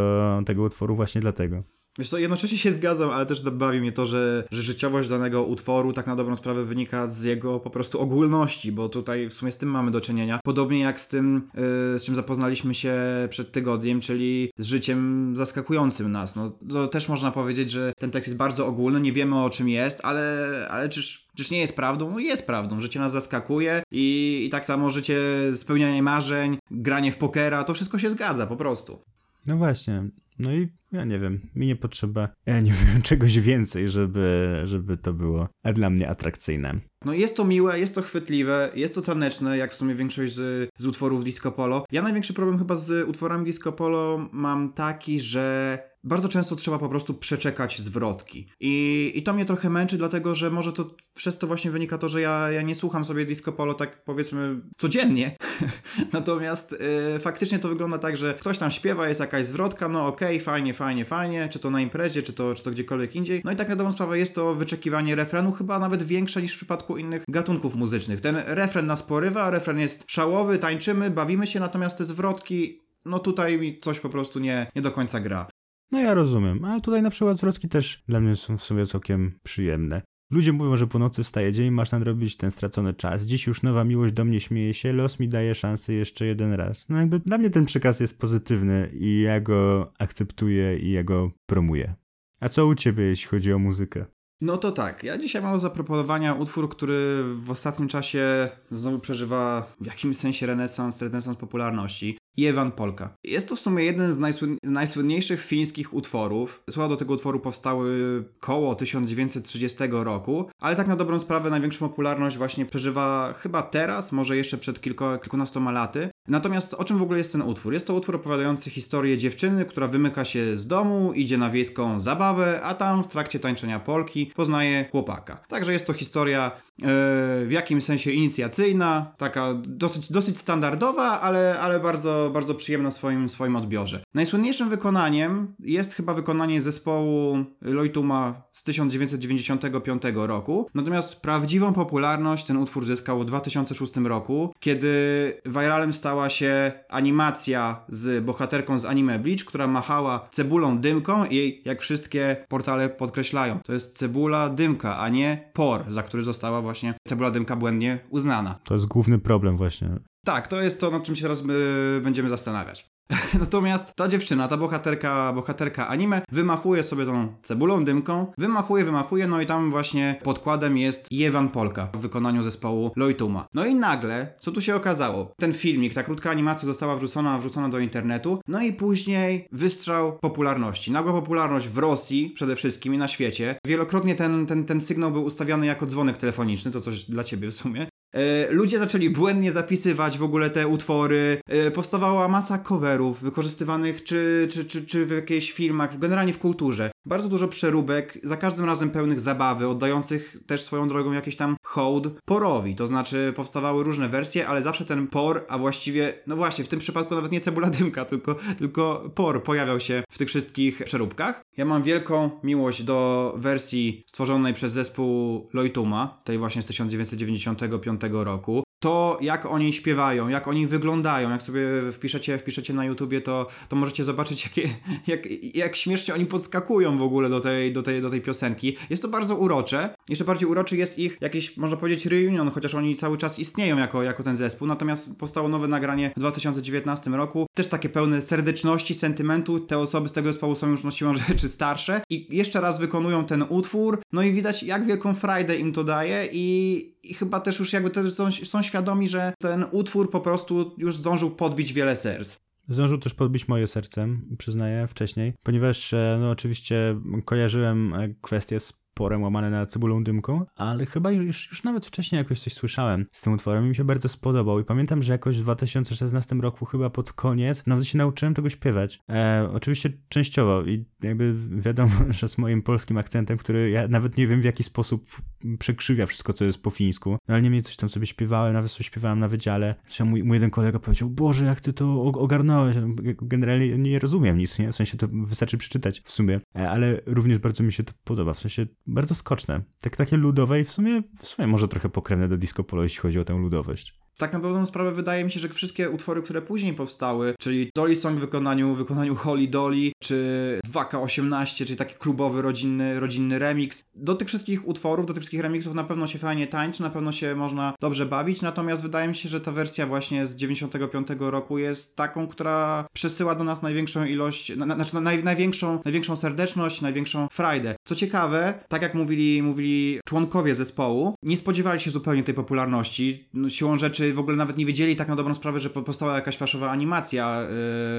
tego utworu właśnie dlatego. Wiesz co, jednocześnie się zgadzam, ale też bawi mnie to, że, że życiowość danego utworu tak na dobrą sprawę wynika z jego po prostu ogólności, bo tutaj w sumie z tym mamy do czynienia. Podobnie jak z tym, yy, z czym zapoznaliśmy się przed tygodniem, czyli z życiem zaskakującym nas. No, to też można powiedzieć, że ten tekst jest bardzo ogólny, nie wiemy o czym jest, ale, ale czyż Czyż nie jest prawdą? No jest prawdą. Życie nas zaskakuje i, i tak samo życie, spełnianie marzeń, granie w pokera, to wszystko się zgadza po prostu. No właśnie. No i ja nie wiem, mi nie potrzeba, ja nie wiem, czegoś więcej, żeby, żeby to było dla mnie atrakcyjne. No jest to miłe, jest to chwytliwe, jest to taneczne, jak w sumie większość z, z utworów disco polo. Ja największy problem chyba z utworami disco polo mam taki, że bardzo często trzeba po prostu przeczekać zwrotki. I, I to mnie trochę męczy, dlatego że może to przez to właśnie wynika to, że ja, ja nie słucham sobie disco polo tak powiedzmy codziennie. Natomiast yy, faktycznie to wygląda tak, że ktoś tam śpiewa, jest jakaś zwrotka, no okej, okay, fajnie, fajnie, fajnie, czy to na imprezie, czy to, czy to gdziekolwiek indziej. No i tak na dobrą sprawę jest to wyczekiwanie refrenu chyba nawet większe niż w przypadku innych gatunków muzycznych. Ten refren nas porywa, refren jest szałowy, tańczymy, bawimy się, natomiast te zwrotki no tutaj mi coś po prostu nie, nie do końca gra. No ja rozumiem, ale tutaj na przykład zwrotki też dla mnie są w sobie całkiem przyjemne. Ludzie mówią, że po nocy wstaje dzień, masz nadrobić ten stracony czas. Dziś już nowa miłość do mnie śmieje się, los mi daje szansę jeszcze jeden raz. No jakby dla mnie ten przekaz jest pozytywny i ja go akceptuję i ja go promuję. A co u ciebie, jeśli chodzi o muzykę? No to tak, ja dzisiaj mam do zaproponowania utwór, który w ostatnim czasie znowu przeżywa w jakimś sensie renesans, renesans popularności. Jewan Polka. Jest to w sumie jeden z najsłyn najsłynniejszych fińskich utworów. Słowa do tego utworu powstały koło 1930 roku, ale tak na dobrą sprawę największą popularność właśnie przeżywa chyba teraz, może jeszcze przed kilkunastoma laty. Natomiast o czym w ogóle jest ten utwór? Jest to utwór opowiadający historię dziewczyny, która wymyka się z domu, idzie na wiejską zabawę, a tam w trakcie tańczenia Polki poznaje chłopaka. Także jest to historia w jakimś sensie inicjacyjna, taka dosyć, dosyć standardowa, ale, ale bardzo, bardzo przyjemna w swoim, swoim odbiorze. Najsłynniejszym wykonaniem jest chyba wykonanie zespołu Lojtuma z 1995 roku, natomiast prawdziwą popularność ten utwór zyskał w 2006 roku, kiedy viralem stała się animacja z bohaterką z anime Bleach, która machała cebulą dymką i jak wszystkie portale podkreślają, to jest cebula dymka, a nie por, za który została właśnie cebula dymka błędnie uznana. To jest główny problem właśnie. Tak, to jest to, nad czym się teraz my będziemy zastanawiać. Natomiast ta dziewczyna, ta bohaterka, bohaterka anime, wymachuje sobie tą cebulą dymką, wymachuje, wymachuje, no i tam właśnie podkładem jest Jewan Polka w wykonaniu zespołu Lojtuma. No i nagle, co tu się okazało? Ten filmik, ta krótka animacja została wrzucona, wrzucona do internetu, no i później wystrzał popularności. Nagła popularność w Rosji przede wszystkim i na świecie. Wielokrotnie ten, ten, ten sygnał był ustawiany jako dzwonek telefoniczny, to coś dla ciebie w sumie. E, ludzie zaczęli błędnie zapisywać w ogóle te utwory. E, powstawała masa coverów wykorzystywanych czy, czy, czy, czy w jakichś filmach, generalnie w kulturze. Bardzo dużo przeróbek, za każdym razem pełnych zabawy, oddających też swoją drogą jakiś tam hołd porowi. To znaczy powstawały różne wersje, ale zawsze ten por, a właściwie, no właśnie, w tym przypadku nawet nie cebula dymka, tylko, tylko por pojawiał się w tych wszystkich przeróbkach. Ja mam wielką miłość do wersji stworzonej przez zespół Loituma, tej właśnie z 1995 roku to, jak oni śpiewają, jak oni wyglądają, jak sobie wpiszecie, wpiszecie na YouTubie, to, to możecie zobaczyć, jakie, jak, jak śmiesznie oni podskakują w ogóle do tej, do, tej, do tej piosenki. Jest to bardzo urocze. Jeszcze bardziej uroczy jest ich jakiś, można powiedzieć, reunion, chociaż oni cały czas istnieją jako, jako ten zespół. Natomiast powstało nowe nagranie w 2019 roku. Też takie pełne serdeczności, sentymentu. Te osoby z tego zespołu są już no siłą rzeczy starsze i jeszcze raz wykonują ten utwór. No i widać, jak wielką frajdę im to daje i, i chyba też już jakby też są, są świadomi, że ten utwór po prostu już zdążył podbić wiele serc. Zdążył też podbić moje serce, przyznaję, wcześniej, ponieważ e, no oczywiście kojarzyłem e, kwestię z porem łamane na cebulą dymką, ale chyba już, już nawet wcześniej jakoś coś słyszałem z tym utworem i mi się bardzo spodobał i pamiętam, że jakoś w 2016 roku chyba pod koniec nawet się nauczyłem tego śpiewać. E, oczywiście częściowo i jakby wiadomo, że z moim polskim akcentem, który ja nawet nie wiem w jaki sposób przekrzywia wszystko, co jest po fińsku, no, ale niemniej coś tam sobie śpiewałem, nawet coś śpiewałem na wydziale. Zresztą mój, mój jeden kolega powiedział, Boże, jak ty to ogarnąłeś. Generalnie nie rozumiem nic, nie? W sensie to wystarczy przeczytać w sumie, e, ale również bardzo mi się to podoba, w sensie bardzo skoczne. Tak, takie ludowe i w sumie, w sumie może trochę pokrewne do disco polo, jeśli chodzi o tę ludowość. Tak na pewną sprawę wydaje mi się, że wszystkie utwory, które później powstały, czyli Dolly Song w wykonaniu, w wykonaniu Holly Dolly, czy 2K18, czyli taki klubowy, rodzinny, rodzinny remix. Do tych wszystkich utworów, do tych wszystkich remixów na pewno się fajnie tańczy, na pewno się można dobrze bawić, natomiast wydaje mi się, że ta wersja właśnie z 95 roku jest taką, która przesyła do nas największą ilość, na, znaczy naj, największą, największą serdeczność, największą frajdę. Co ciekawe, tak jak mówili, mówili członkowie zespołu, nie spodziewali się zupełnie tej popularności. No, siłą rzeczy czy w ogóle nawet nie wiedzieli tak na dobrą sprawę, że powstała jakaś faszowa animacja,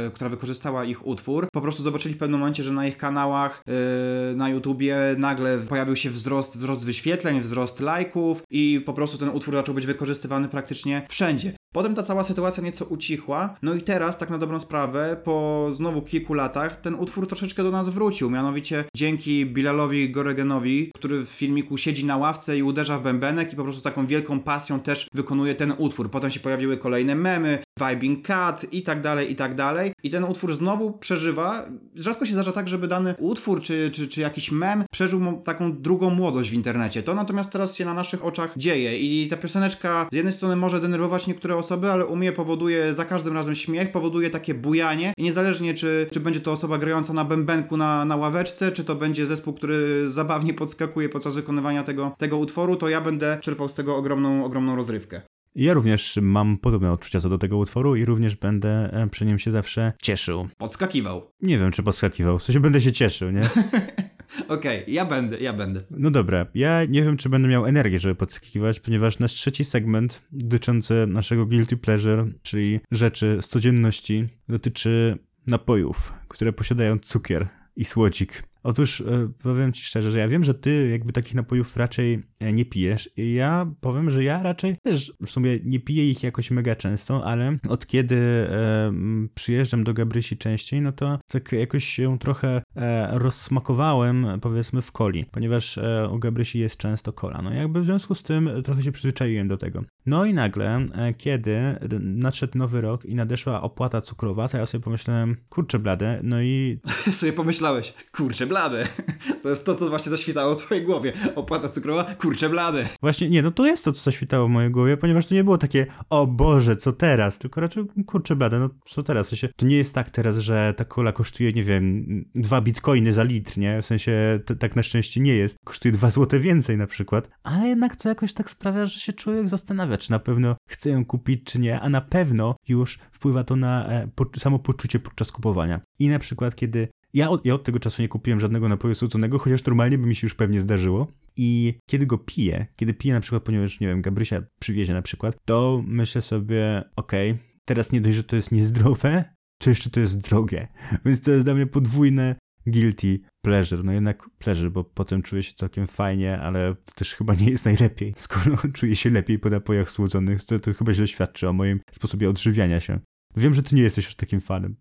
yy, która wykorzystała ich utwór. Po prostu zobaczyli w pewnym momencie, że na ich kanałach yy, na YouTubie nagle pojawił się wzrost, wzrost wyświetleń, wzrost lajków i po prostu ten utwór zaczął być wykorzystywany praktycznie wszędzie. Potem ta cała sytuacja nieco ucichła, no i teraz, tak na dobrą sprawę, po znowu kilku latach, ten utwór troszeczkę do nas wrócił. Mianowicie dzięki Bilalowi Goregenowi, który w filmiku siedzi na ławce i uderza w bębenek i po prostu z taką wielką pasją też wykonuje ten utwór. Potem się pojawiły kolejne memy, Vibing Cat i tak dalej, i tak dalej. I ten utwór znowu przeżywa. Rzadko się zdarza tak, żeby dany utwór czy, czy, czy jakiś mem przeżył taką drugą młodość w internecie. To natomiast teraz się na naszych oczach dzieje i ta pioseneczka z jednej strony może denerwować niektóre osoby, ale u mnie powoduje za każdym razem śmiech, powoduje takie bujanie i niezależnie czy, czy będzie to osoba grająca na bębenku na, na ławeczce, czy to będzie zespół, który zabawnie podskakuje podczas wykonywania tego, tego utworu, to ja będę czerpał z tego ogromną, ogromną rozrywkę. Ja również mam podobne odczucia co do tego utworu i również będę e, przy nim się zawsze cieszył. Podskakiwał. Nie wiem, czy podskakiwał, w sensie będę się cieszył, nie? Okej, okay, ja będę, ja będę. No dobra, ja nie wiem, czy będę miał energię, żeby podskakiwać, ponieważ nasz trzeci segment dotyczący naszego guilty pleasure, czyli rzeczy z codzienności, dotyczy napojów, które posiadają cukier i słodzik. Otóż e, powiem ci szczerze, że ja wiem, że ty jakby takich napojów raczej e, nie pijesz. I ja powiem, że ja raczej też w sumie nie piję ich jakoś mega często, ale od kiedy e, przyjeżdżam do Gabrysi częściej, no to tak jakoś się trochę e, rozsmakowałem, powiedzmy, w coli, ponieważ e, u Gabrysi jest często kola. No jakby w związku z tym trochę się przyzwyczaiłem do tego. No i nagle, e, kiedy nadszedł nowy rok i nadeszła opłata cukrowa, to ja sobie pomyślałem, kurczę blade, no i... sobie pomyślałeś, kurczę blade blade. To jest to, co właśnie zaświtało w twojej głowie. Opłata cukrowa, kurczę blade. Właśnie, nie, no to jest to, co zaświtało w mojej głowie, ponieważ to nie było takie, o Boże, co teraz? Tylko raczej, kurczę blade, no co teraz? W sensie, to nie jest tak teraz, że ta kola kosztuje, nie wiem, dwa bitcoiny za litr, nie? W sensie, tak na szczęście nie jest. Kosztuje dwa złote więcej na przykład. Ale jednak to jakoś tak sprawia, że się człowiek zastanawia, czy na pewno chce ją kupić, czy nie, a na pewno już wpływa to na e, po, samopoczucie podczas kupowania. I na przykład, kiedy ja od, ja od tego czasu nie kupiłem żadnego napoju słodzonego, chociaż normalnie by mi się już pewnie zdarzyło. I kiedy go piję, kiedy piję na przykład, ponieważ, nie wiem, Gabrysia przywiezie na przykład, to myślę sobie, okej, okay, teraz nie dość, że to jest niezdrowe, to jeszcze to jest drogie. Więc to jest dla mnie podwójne guilty pleasure. No jednak pleasure, bo potem czuję się całkiem fajnie, ale to też chyba nie jest najlepiej. Skoro czuję się lepiej po napojach słodzonych, to, to chyba źle świadczy o moim sposobie odżywiania się. Wiem, że ty nie jesteś już takim fanem.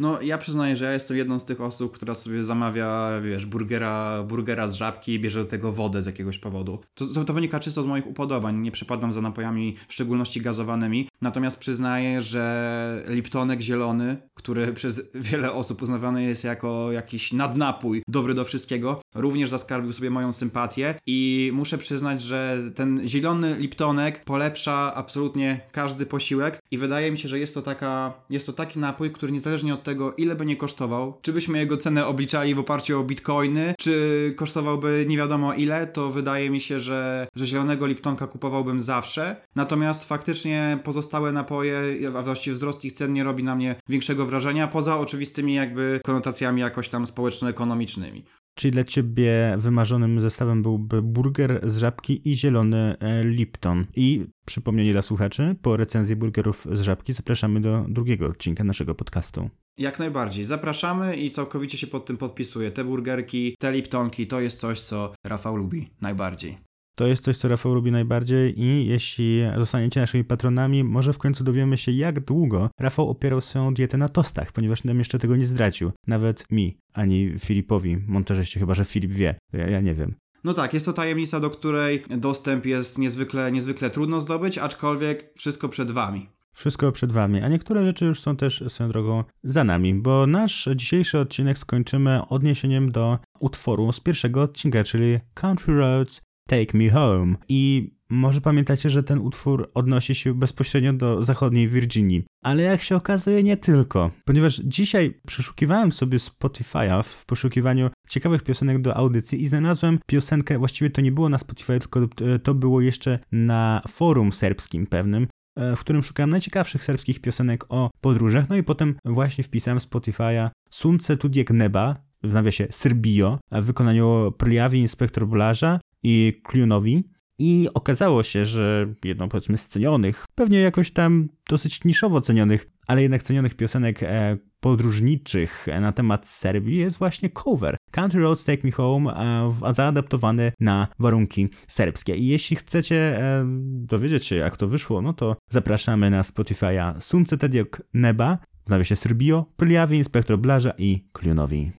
No, ja przyznaję, że ja jestem jedną z tych osób, która sobie zamawia, wiesz, burgera, burgera z żabki i bierze do tego wodę z jakiegoś powodu. To, to, to wynika czysto z moich upodobań. Nie przepadam za napojami, w szczególności gazowanymi. Natomiast przyznaję, że Liptonek zielony, który przez wiele osób uznawany jest jako jakiś nadnapój, dobry do wszystkiego, również zaskarbił sobie moją sympatię i muszę przyznać, że ten zielony Liptonek polepsza absolutnie każdy posiłek i wydaje mi się, że jest to taka, jest to taki napój, który niezależnie od tego, ile by nie kosztował, czy byśmy jego cenę obliczali w oparciu o bitcoiny, czy kosztowałby nie wiadomo ile, to wydaje mi się, że, że zielonego Liptonka kupowałbym zawsze. Natomiast faktycznie pozostałe napoje, a właściwie wzrost ich cen nie robi na mnie większego wrażenia, poza oczywistymi jakby konotacjami jakoś tam społeczno-ekonomicznymi. Czyli dla ciebie wymarzonym zestawem byłby burger z żabki i zielony e, Lipton. I przypomnienie dla słuchaczy, po recenzji burgerów z żabki zapraszamy do drugiego odcinka naszego podcastu. Jak najbardziej. Zapraszamy i całkowicie się pod tym podpisuję. Te burgerki, te Liptonki to jest coś, co Rafał lubi najbardziej. To jest coś, co Rafał lubi najbardziej i jeśli zostaniecie naszymi patronami, może w końcu dowiemy się, jak długo Rafał opierał swoją dietę na tostach, ponieważ nam jeszcze tego nie zdradził. Nawet mi, ani Filipowi, montażyście, chyba że Filip wie. Ja, ja nie wiem. No tak, jest to tajemnica, do której dostęp jest niezwykle, niezwykle trudno zdobyć, aczkolwiek wszystko przed wami. Wszystko przed wami, a niektóre rzeczy już są też swoją drogą za nami, bo nasz dzisiejszy odcinek skończymy odniesieniem do utworu z pierwszego odcinka, czyli Country Roads Take Me Home. I może pamiętacie, że ten utwór odnosi się bezpośrednio do zachodniej Virginii. Ale jak się okazuje, nie tylko. Ponieważ dzisiaj przeszukiwałem sobie Spotify'a w poszukiwaniu ciekawych piosenek do audycji i znalazłem piosenkę, właściwie to nie było na Spotify, tylko to było jeszcze na forum serbskim pewnym, e, w którym szukałem najciekawszych serbskich piosenek o podróżach. No i potem właśnie wpisałem Spotify'a Sunce Tudiek Neba, w nawiasie Serbio, w wykonaniu Prliawi Inspektor Blarza i Klunowi. I okazało się, że jedną powiedzmy z cenionych, pewnie jakoś tam dosyć niszowo cenionych, ale jednak cenionych piosenek e, podróżniczych na temat Serbii jest właśnie cover Country Roads Take Me Home, e, zaadaptowany na warunki serbskie. I jeśli chcecie e, dowiedzieć się, jak to wyszło, no to zapraszamy na Spotify'a Sunce Tediok Neba, w nawiasie Serbio, Prliawi, Inspektor Blaża i Klunowi.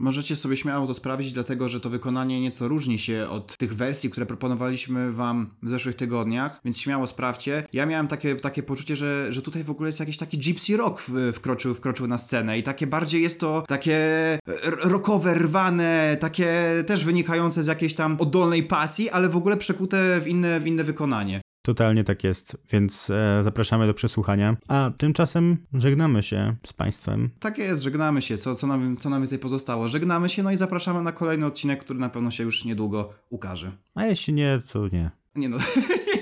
Możecie sobie śmiało to sprawdzić, dlatego że to wykonanie nieco różni się od tych wersji, które proponowaliśmy wam w zeszłych tygodniach, więc śmiało sprawdźcie. Ja miałem takie, takie poczucie, że, że tutaj w ogóle jest jakiś taki gypsy rock w, wkroczył, wkroczył na scenę i takie bardziej jest to takie r- rockowe, rwane, takie też wynikające z jakiejś tam oddolnej pasji, ale w ogóle przekute w inne, w inne wykonanie. Totalnie tak jest, więc e, zapraszamy do przesłuchania. A tymczasem żegnamy się z Państwem. Tak jest, żegnamy się, co, co, nam, co nam więcej pozostało. Żegnamy się, no i zapraszamy na kolejny odcinek, który na pewno się już niedługo ukaże. A jeśli nie, to nie. Nie no,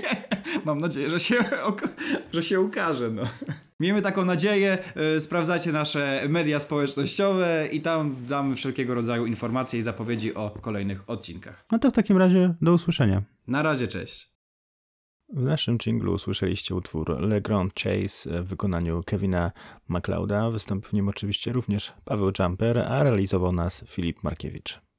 mam nadzieję, że się, że się ukaże, no. Miejmy taką nadzieję, yy, sprawdzajcie nasze media społecznościowe i tam damy wszelkiego rodzaju informacje i zapowiedzi o kolejnych odcinkach. No to w takim razie do usłyszenia. Na razie, cześć. W naszym jinglu usłyszeliście utwór Le Grand Chase w wykonaniu Kevina MacLeoda. Wystąpił w nim oczywiście również Paweł Jumper, a realizował nas Filip Markiewicz.